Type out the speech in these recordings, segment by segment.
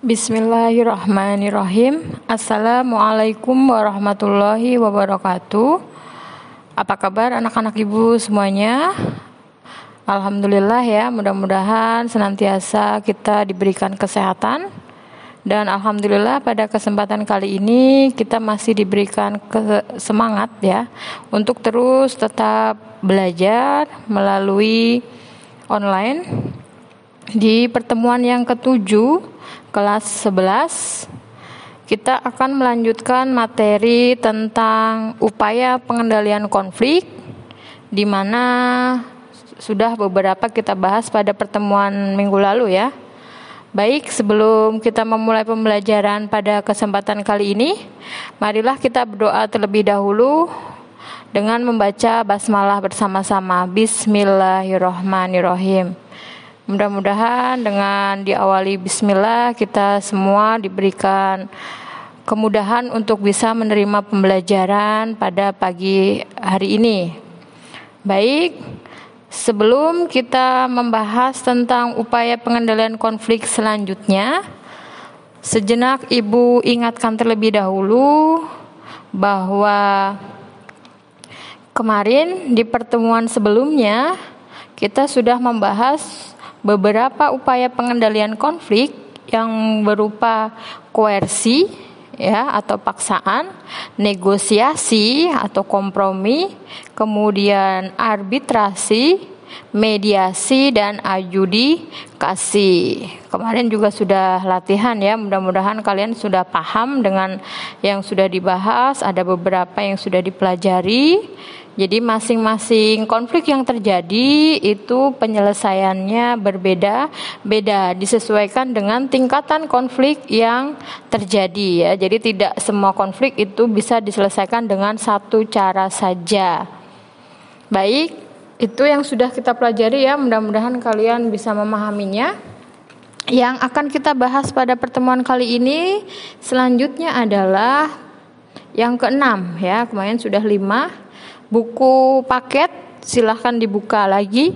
Bismillahirrahmanirrahim. Assalamualaikum warahmatullahi wabarakatuh. Apa kabar anak-anak ibu semuanya? Alhamdulillah ya, mudah-mudahan senantiasa kita diberikan kesehatan dan alhamdulillah pada kesempatan kali ini kita masih diberikan semangat ya untuk terus tetap belajar melalui online di pertemuan yang ketujuh kelas 11 kita akan melanjutkan materi tentang upaya pengendalian konflik di mana sudah beberapa kita bahas pada pertemuan minggu lalu ya. Baik, sebelum kita memulai pembelajaran pada kesempatan kali ini, marilah kita berdoa terlebih dahulu dengan membaca basmalah bersama-sama. Bismillahirrahmanirrahim. Mudah-mudahan dengan diawali bismillah kita semua diberikan kemudahan untuk bisa menerima pembelajaran pada pagi hari ini. Baik, sebelum kita membahas tentang upaya pengendalian konflik selanjutnya, sejenak Ibu ingatkan terlebih dahulu bahwa kemarin di pertemuan sebelumnya kita sudah membahas beberapa upaya pengendalian konflik yang berupa koersi ya atau paksaan, negosiasi atau kompromi, kemudian arbitrasi, mediasi dan adjudikasi. Kemarin juga sudah latihan ya, mudah-mudahan kalian sudah paham dengan yang sudah dibahas, ada beberapa yang sudah dipelajari. Jadi masing-masing konflik yang terjadi itu penyelesaiannya berbeda, beda disesuaikan dengan tingkatan konflik yang terjadi ya. Jadi tidak semua konflik itu bisa diselesaikan dengan satu cara saja. Baik, itu yang sudah kita pelajari ya. Mudah-mudahan kalian bisa memahaminya. Yang akan kita bahas pada pertemuan kali ini selanjutnya adalah yang keenam ya. Kemarin sudah lima Buku paket silahkan dibuka lagi.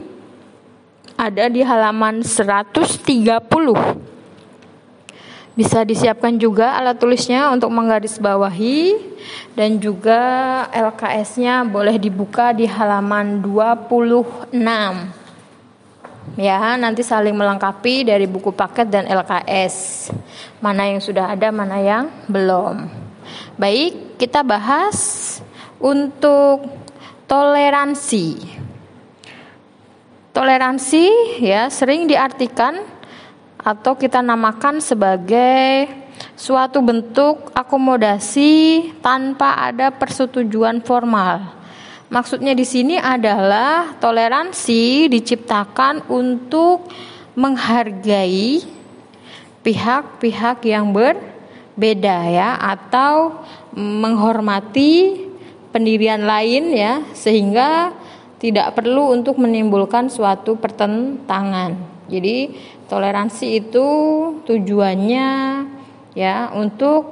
Ada di halaman 130. Bisa disiapkan juga alat tulisnya untuk menggarisbawahi dan juga LKS-nya boleh dibuka di halaman 26. Ya, nanti saling melengkapi dari buku paket dan LKS. Mana yang sudah ada, mana yang belum. Baik, kita bahas untuk toleransi. Toleransi ya sering diartikan atau kita namakan sebagai suatu bentuk akomodasi tanpa ada persetujuan formal. Maksudnya di sini adalah toleransi diciptakan untuk menghargai pihak-pihak yang berbeda ya atau menghormati pendirian lain ya sehingga tidak perlu untuk menimbulkan suatu pertentangan. Jadi toleransi itu tujuannya ya untuk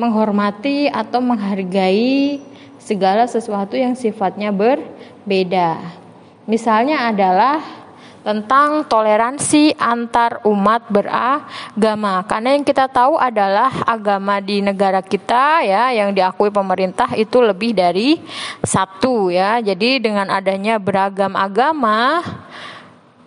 menghormati atau menghargai segala sesuatu yang sifatnya berbeda. Misalnya adalah tentang toleransi antar umat beragama. Karena yang kita tahu adalah agama di negara kita ya yang diakui pemerintah itu lebih dari satu ya. Jadi dengan adanya beragam agama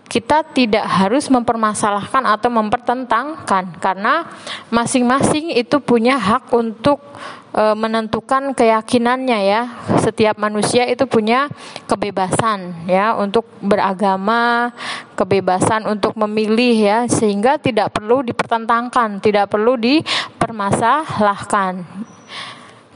kita tidak harus mempermasalahkan atau mempertentangkan karena masing-masing itu punya hak untuk e, menentukan keyakinannya ya. Setiap manusia itu punya kebebasan ya untuk beragama, kebebasan untuk memilih ya sehingga tidak perlu dipertentangkan, tidak perlu dipermasalahkan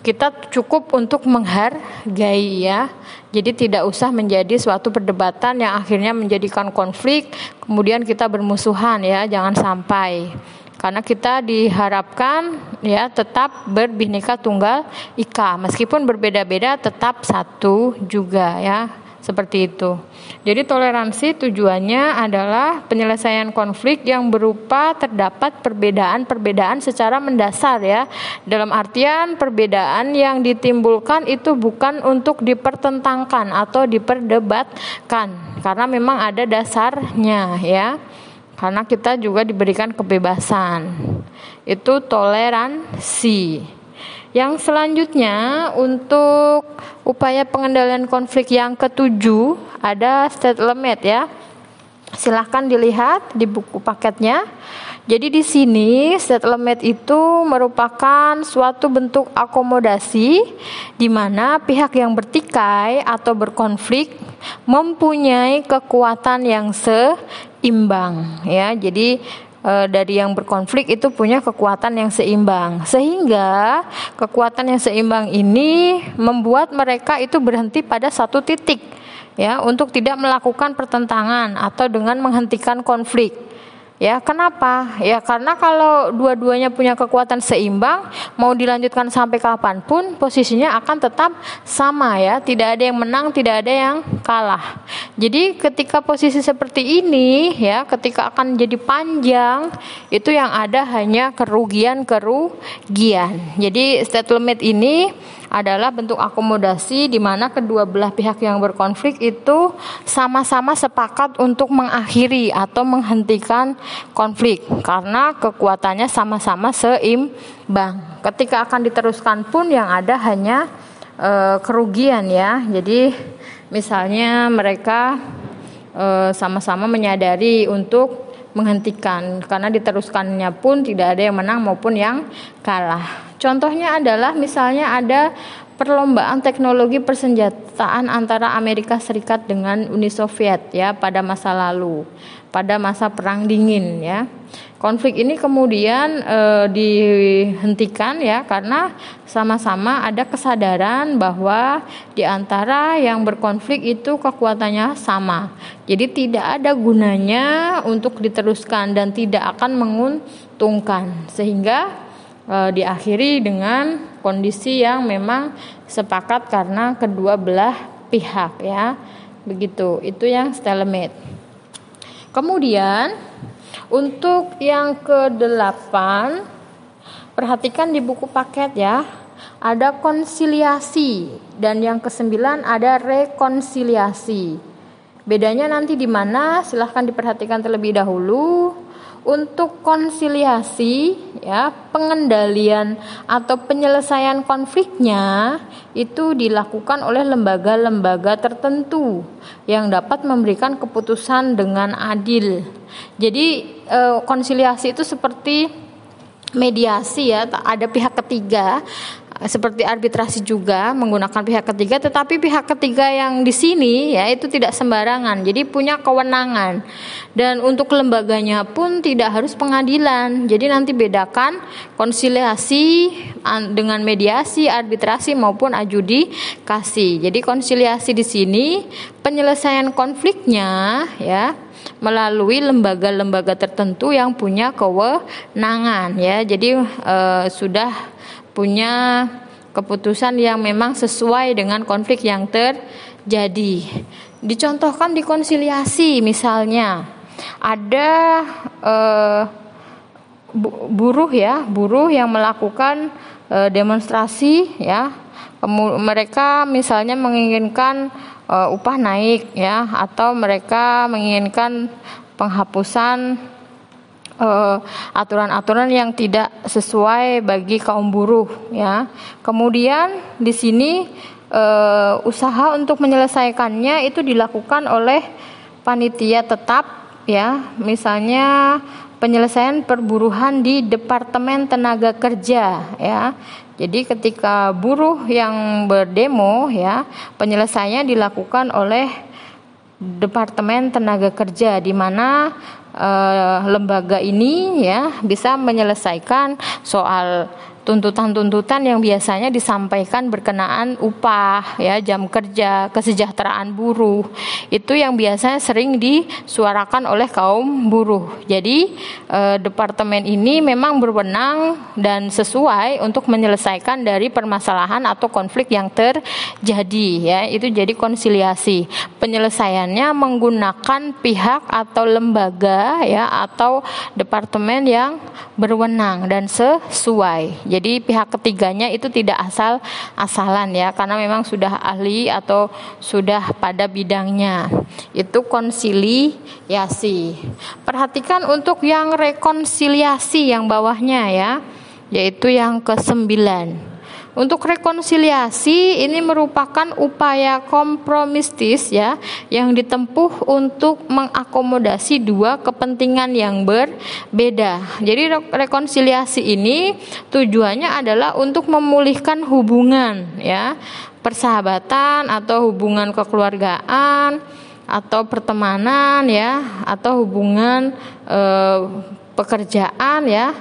kita cukup untuk menghargai ya. Jadi tidak usah menjadi suatu perdebatan yang akhirnya menjadikan konflik, kemudian kita bermusuhan ya, jangan sampai. Karena kita diharapkan ya tetap berbineka tunggal ika, meskipun berbeda-beda tetap satu juga ya seperti itu. Jadi toleransi tujuannya adalah penyelesaian konflik yang berupa terdapat perbedaan-perbedaan secara mendasar ya. Dalam artian perbedaan yang ditimbulkan itu bukan untuk dipertentangkan atau diperdebatkan karena memang ada dasarnya ya. karena kita juga diberikan kebebasan. Itu toleransi. Yang selanjutnya untuk upaya pengendalian konflik yang ketujuh ada state limit ya. Silahkan dilihat di buku paketnya. Jadi di sini state limit itu merupakan suatu bentuk akomodasi di mana pihak yang bertikai atau berkonflik mempunyai kekuatan yang seimbang ya. Jadi e, dari yang berkonflik itu punya kekuatan yang seimbang. Sehingga kekuatan yang seimbang ini membuat mereka itu berhenti pada satu titik ya untuk tidak melakukan pertentangan atau dengan menghentikan konflik. Ya, kenapa? Ya karena kalau dua-duanya punya kekuatan seimbang, mau dilanjutkan sampai kapan pun posisinya akan tetap sama ya, tidak ada yang menang, tidak ada yang kalah. Jadi ketika posisi seperti ini ya, ketika akan jadi panjang, itu yang ada hanya kerugian-kerugian. Jadi state limit ini adalah bentuk akomodasi di mana kedua belah pihak yang berkonflik itu sama-sama sepakat untuk mengakhiri atau menghentikan konflik karena kekuatannya sama-sama seimbang. Ketika akan diteruskan pun yang ada hanya e, kerugian ya. Jadi misalnya mereka e, sama-sama menyadari untuk menghentikan karena diteruskannya pun tidak ada yang menang maupun yang kalah. Contohnya adalah misalnya ada perlombaan teknologi persenjataan antara Amerika Serikat dengan Uni Soviet ya pada masa lalu, pada masa perang dingin ya. Konflik ini kemudian e, dihentikan ya karena sama-sama ada kesadaran bahwa di antara yang berkonflik itu kekuatannya sama. Jadi tidak ada gunanya untuk diteruskan dan tidak akan menguntungkan sehingga e, diakhiri dengan kondisi yang memang sepakat karena kedua belah pihak ya. Begitu. Itu yang stalemate. Kemudian untuk yang kedelapan perhatikan di buku paket ya. Ada konsiliasi dan yang kesembilan ada rekonsiliasi. Bedanya nanti di mana? Silahkan diperhatikan terlebih dahulu untuk konsiliasi ya pengendalian atau penyelesaian konfliknya itu dilakukan oleh lembaga-lembaga tertentu yang dapat memberikan keputusan dengan adil. Jadi eh, konsiliasi itu seperti mediasi ya ada pihak ketiga seperti arbitrasi juga menggunakan pihak ketiga tetapi pihak ketiga yang di sini ya itu tidak sembarangan. Jadi punya kewenangan. Dan untuk lembaganya pun tidak harus pengadilan. Jadi nanti bedakan konsiliasi dengan mediasi arbitrasi maupun adjudikasi. Jadi konsiliasi di sini penyelesaian konfliknya ya melalui lembaga-lembaga tertentu yang punya kewenangan ya. Jadi e, sudah punya keputusan yang memang sesuai dengan konflik yang terjadi. Dicontohkan di konsiliasi misalnya ada eh, buruh ya, buruh yang melakukan eh, demonstrasi ya. Mereka misalnya menginginkan eh, upah naik ya atau mereka menginginkan penghapusan aturan-aturan uh, yang tidak sesuai bagi kaum buruh ya. Kemudian di sini uh, usaha untuk menyelesaikannya itu dilakukan oleh panitia tetap ya. Misalnya penyelesaian perburuhan di Departemen Tenaga Kerja ya. Jadi ketika buruh yang berdemo ya, penyelesaiannya dilakukan oleh Departemen Tenaga Kerja di mana uh, lembaga ini ya bisa menyelesaikan soal tuntutan-tuntutan yang biasanya disampaikan berkenaan upah ya jam kerja kesejahteraan buruh itu yang biasanya sering disuarakan oleh kaum buruh. Jadi eh, departemen ini memang berwenang dan sesuai untuk menyelesaikan dari permasalahan atau konflik yang terjadi ya. Itu jadi konsiliasi. Penyelesaiannya menggunakan pihak atau lembaga ya atau departemen yang berwenang dan sesuai Jadi pihak ketiganya itu tidak asal-asalan ya karena memang sudah ahli atau sudah pada bidangnya. Itu konsiliasi. Perhatikan untuk yang rekonsiliasi yang bawahnya ya, yaitu yang kesembilan. Untuk rekonsiliasi ini merupakan upaya kompromistis ya yang ditempuh untuk mengakomodasi dua kepentingan yang berbeda. Jadi rekonsiliasi ini tujuannya adalah untuk memulihkan hubungan ya, persahabatan atau hubungan kekeluargaan atau pertemanan ya atau hubungan eh, pekerjaan ya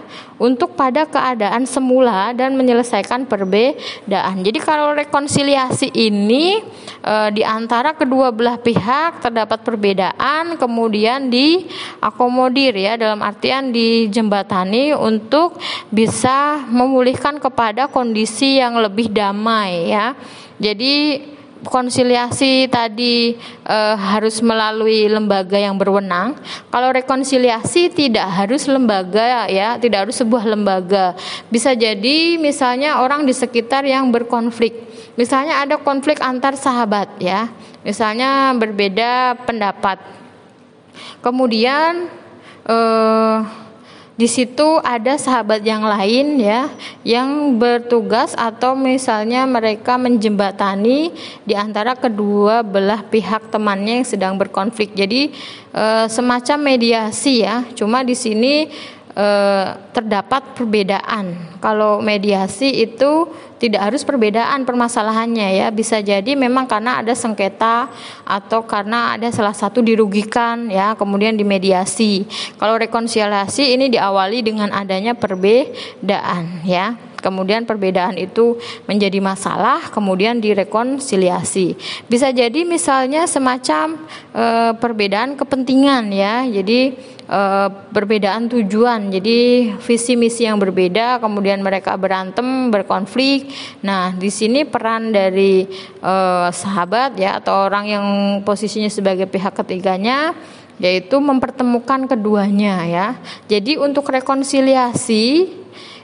untuk pada keadaan semula dan menyelesaikan perbedaan. Jadi kalau rekonsiliasi ini e, di antara kedua belah pihak terdapat perbedaan kemudian diakomodir ya dalam artian dijembatani untuk bisa memulihkan kepada kondisi yang lebih damai ya. Jadi konsiliasi tadi e, harus melalui lembaga yang berwenang. Kalau rekonsiliasi tidak harus lembaga ya, tidak harus sebuah lembaga. Bisa jadi misalnya orang di sekitar yang berkonflik. Misalnya ada konflik antar sahabat ya. Misalnya berbeda pendapat. Kemudian eh di situ ada sahabat yang lain ya yang bertugas atau misalnya mereka menjembatani di antara kedua belah pihak temannya yang sedang berkonflik. Jadi e, semacam mediasi ya. Cuma di sini e, terdapat perbedaan. Kalau mediasi itu tidak harus perbedaan permasalahannya ya bisa jadi memang karena ada sengketa atau karena ada salah satu dirugikan ya kemudian dimediasi kalau rekonsiliasi ini diawali dengan adanya perbedaan ya kemudian perbedaan itu menjadi masalah, kemudian direkonsiliasi. Bisa jadi misalnya semacam e, perbedaan kepentingan ya, jadi e, perbedaan tujuan, jadi visi misi yang berbeda, kemudian mereka berantem, berkonflik. Nah, di sini peran dari e, sahabat ya atau orang yang posisinya sebagai pihak ketiganya yaitu mempertemukan keduanya ya. Jadi untuk rekonsiliasi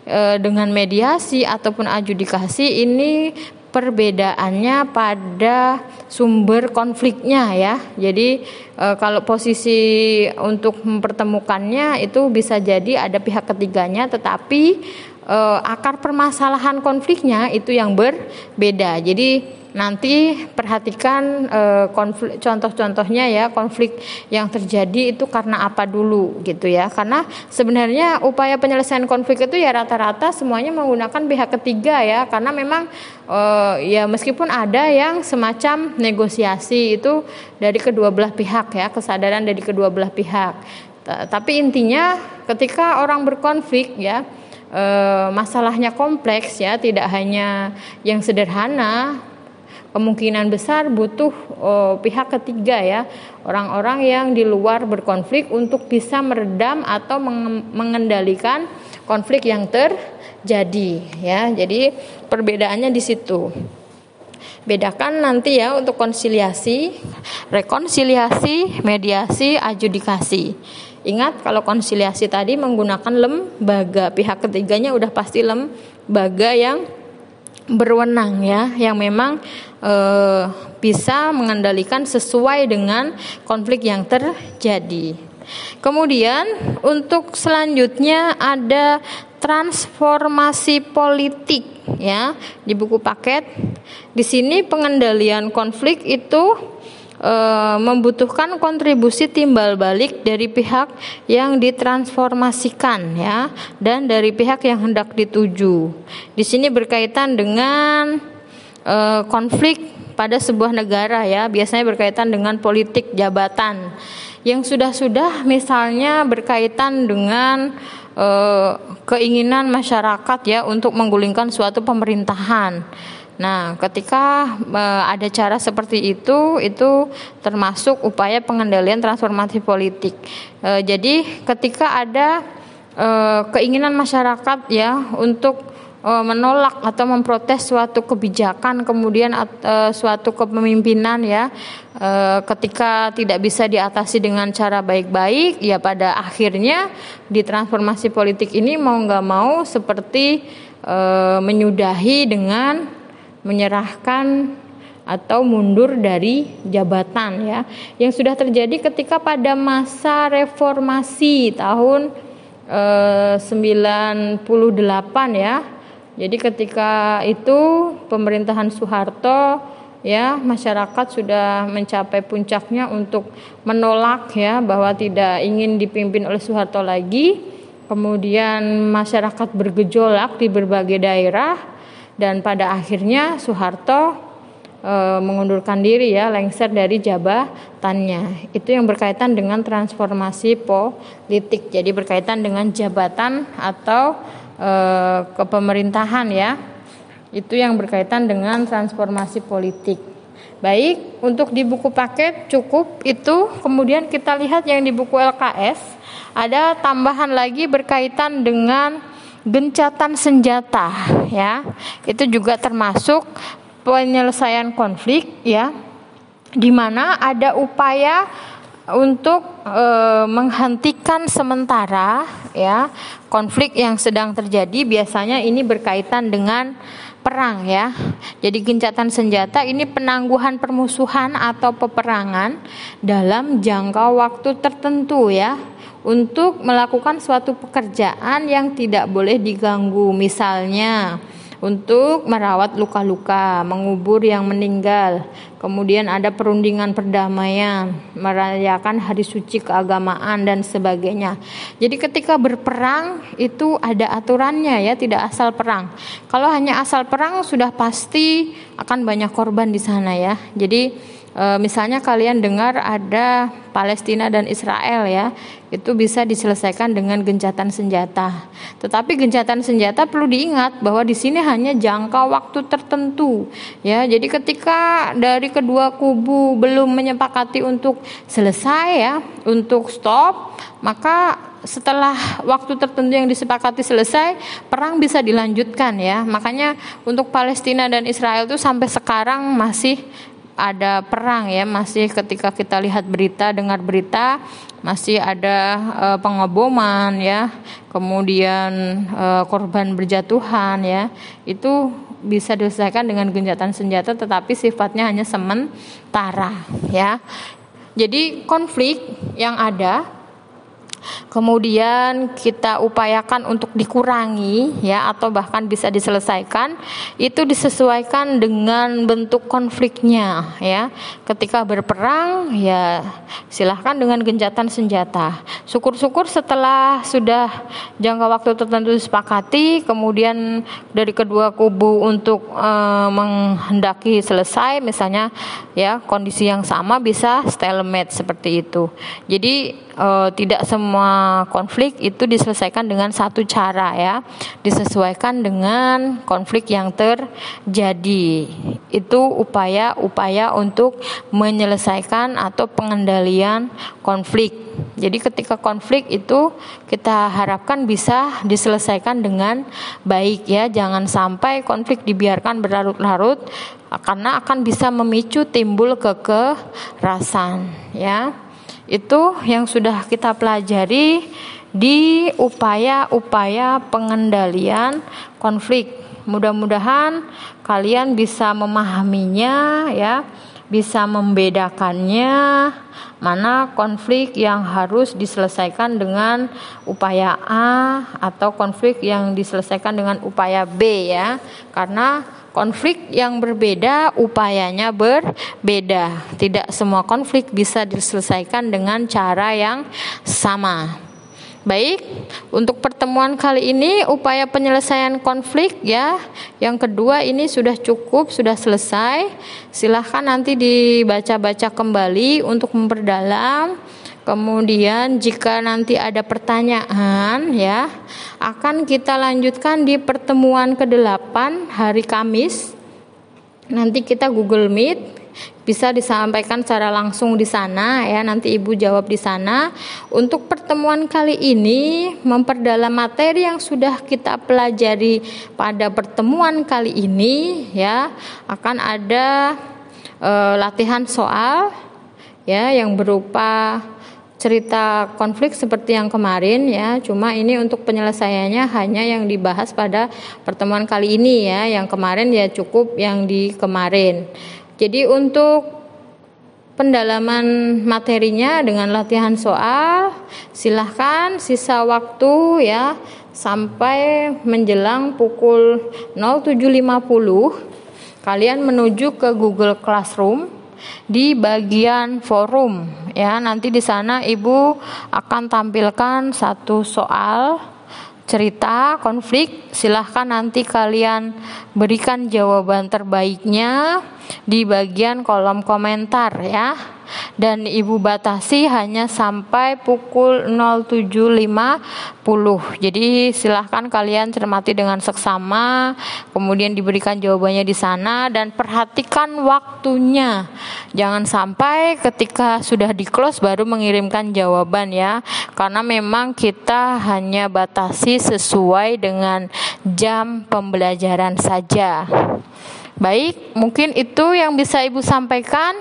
e, dengan mediasi ataupun adjudikasi ini perbedaannya pada sumber konfliknya ya. Jadi e, kalau posisi untuk mempertemukannya itu bisa jadi ada pihak ketiganya tetapi e, akar permasalahan konfliknya itu yang berbeda. Jadi nanti perhatikan uh, konflik contoh-contohnya ya konflik yang terjadi itu karena apa dulu gitu ya. Karena sebenarnya upaya penyelesaian konflik itu ya rata-rata semuanya menggunakan pihak ketiga ya. Karena memang uh, ya meskipun ada yang semacam negosiasi itu dari kedua belah pihak ya kesadaran dari kedua belah pihak. Tapi intinya ketika orang berkonflik ya e, masalahnya kompleks ya tidak hanya yang sederhana kemungkinan besar butuh oh, pihak ketiga ya orang-orang yang di luar berkonflik untuk bisa meredam atau mengendalikan konflik yang terjadi ya. Jadi perbedaannya di situ. Bedakan nanti ya untuk konsiliasi rekonsiliasi mediasi adjudikasi. Ingat kalau konsiliasi tadi menggunakan lembaga pihak ketiganya udah pasti lembaga yang berwenang ya yang memang e, bisa mengendalikan sesuai dengan konflik yang terjadi. Kemudian untuk selanjutnya ada transformasi politik ya di buku paket. Di sini pengendalian konflik itu e, membutuhkan kontribusi timbal balik dari pihak yang ditransformasikan ya dan dari pihak yang hendak dituju. Di sini berkaitan dengan e, konflik pada sebuah negara ya, biasanya berkaitan dengan politik jabatan. Yang sudah-sudah misalnya berkaitan dengan e, keinginan masyarakat ya untuk menggulingkan suatu pemerintahan Nah, ketika e, ada cara seperti itu, itu termasuk upaya pengendalian transformasi politik. E, jadi, ketika ada e, keinginan masyarakat ya untuk uh, menolak atau memprotes suatu kebijakan kemudian uh, suatu kepemimpinan ya uh, ketika tidak bisa diatasi dengan cara baik-baik ya pada akhirnya di transformasi politik ini mau nggak mau seperti uh, menyudahi dengan menyerahkan atau mundur dari jabatan ya. Yang sudah terjadi ketika pada masa reformasi tahun eh, 98 ya. Jadi ketika itu pemerintahan Soeharto ya masyarakat sudah mencapai puncaknya untuk menolak ya bahwa tidak ingin dipimpin oleh Soeharto lagi. Kemudian masyarakat bergejolak di berbagai daerah dan pada akhirnya Soeharto e, mengundurkan diri ya lengser dari jabatannya. Itu yang berkaitan dengan transformasi politik. Jadi berkaitan dengan jabatan atau eh, kepemerintahan ya. Itu yang berkaitan dengan transformasi politik. Baik, untuk di buku paket cukup itu. Kemudian kita lihat yang di buku LKS ada tambahan lagi berkaitan dengan gencatan senjata ya. Itu juga termasuk penyelesaian konflik ya. Di mana ada upaya untuk e, menghentikan sementara ya konflik yang sedang terjadi biasanya ini berkaitan dengan perang ya. Jadi gencatan senjata ini penangguhan permusuhan atau peperangan dalam jangka waktu tertentu ya untuk melakukan suatu pekerjaan yang tidak boleh diganggu misalnya untuk merawat luka-luka, mengubur yang meninggal. Kemudian ada perundingan perdamaian, merayakan hari suci keagamaan dan sebagainya. Jadi ketika berperang itu ada aturannya ya, tidak asal perang. Kalau hanya asal perang sudah pasti akan banyak korban di sana ya. Jadi e, misalnya kalian dengar ada Palestina dan Israel ya, itu bisa diselesaikan dengan gencatan senjata. Tetapi gencatan senjata perlu diingat bahwa di sini hanya jangka waktu tertentu ya. Jadi ketika dari kedua kubu belum menyepakati untuk selesai ya, untuk stop, maka setelah waktu tertentu yang disepakati selesai, perang bisa dilanjutkan ya. Makanya untuk Palestina dan Israel itu sampai sekarang masih ada perang ya. Masih ketika kita lihat berita dengar berita masih ada e, pengeboman ya. Kemudian e, korban berjatuhan ya. Itu bisa diselesaikan dengan gencatan senjata tetapi sifatnya hanya sementara ya. Jadi konflik yang ada kemudian kita upayakan untuk dikurangi ya atau bahkan bisa diselesaikan itu disesuaikan dengan bentuk konfliknya ya. Ketika berperang ya silahkan dengan gencatan senjata. Syukur-syukur setelah sudah jangka waktu tertentu disepakati kemudian dari kedua kubu untuk e, menghendaki selesai misalnya ya kondisi yang sama bisa stalemate seperti itu. Jadi e, tidak semua konflik itu diselesaikan dengan satu cara ya. Disesuaikan dengan konflik yang terjadi. Itu upaya-upaya untuk menyelesaikan atau pengendalian konflik. Jadi ketika konflik itu kita harapkan bisa diselesaikan dengan baik ya. Jangan sampai konflik dibiarkan berlarut-larut karena akan bisa memicu timbul kekerasan ya itu yang sudah kita pelajari di upaya-upaya pengendalian konflik. Mudah-mudahan kalian bisa memahaminya ya, bisa membedakannya mana konflik yang harus diselesaikan dengan upaya A atau konflik yang diselesaikan dengan upaya B ya. Karena konflik yang berbeda upayanya berbeda. Tidak semua konflik bisa diselesaikan dengan cara yang sama. Baik, untuk pertemuan kali ini upaya penyelesaian konflik ya. Yang kedua ini sudah cukup, sudah selesai. Silahkan nanti dibaca-baca kembali untuk memperdalam Kemudian jika nanti ada pertanyaan ya, akan kita lanjutkan di pertemuan ke-8 hari Kamis. Nanti kita Google Meet, bisa disampaikan secara langsung di sana ya. Nanti ibu jawab di sana. Untuk pertemuan kali ini memperdalam materi yang sudah kita pelajari pada pertemuan kali ini ya akan ada e, latihan soal ya yang berupa cerita konflik seperti yang kemarin ya. Cuma ini untuk penyelesaiannya hanya yang dibahas pada pertemuan kali ini ya. Yang kemarin ya cukup yang di kemarin jadi untuk pendalaman materinya dengan latihan soal silahkan sisa waktu ya sampai menjelang pukul 07.50 kalian menuju ke Google Classroom di bagian forum. Ya nanti di sana ibu akan tampilkan satu soal cerita konflik silahkan nanti kalian berikan jawaban terbaiknya di bagian kolom komentar ya dan ibu batasi hanya sampai pukul 07.50 jadi silahkan kalian cermati dengan seksama kemudian diberikan jawabannya di sana dan perhatikan waktunya. Jangan sampai ketika sudah di close baru mengirimkan jawaban ya karena memang kita hanya batasi sesuai dengan jam pembelajaran saja. Baik, mungkin itu yang bisa Ibu sampaikan.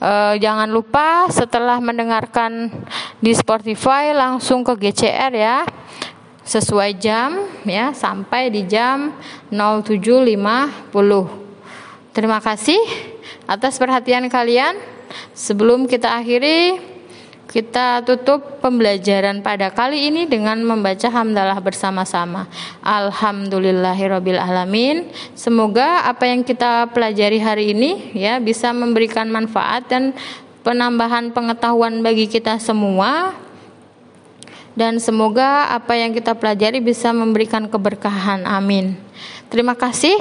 E, jangan lupa setelah mendengarkan di Spotify langsung ke GCR ya. Sesuai jam ya sampai di jam 07.50. Terima kasih atas perhatian kalian. Sebelum kita akhiri kita tutup pembelajaran pada kali ini dengan membaca hamdalah bersama-sama. Alhamdulillahirabbil alamin. Semoga apa yang kita pelajari hari ini ya bisa memberikan manfaat dan penambahan pengetahuan bagi kita semua. Dan semoga apa yang kita pelajari bisa memberikan keberkahan. Amin. Terima kasih.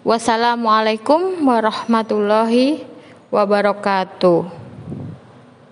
Wassalamualaikum warahmatullahi wabarakatuh.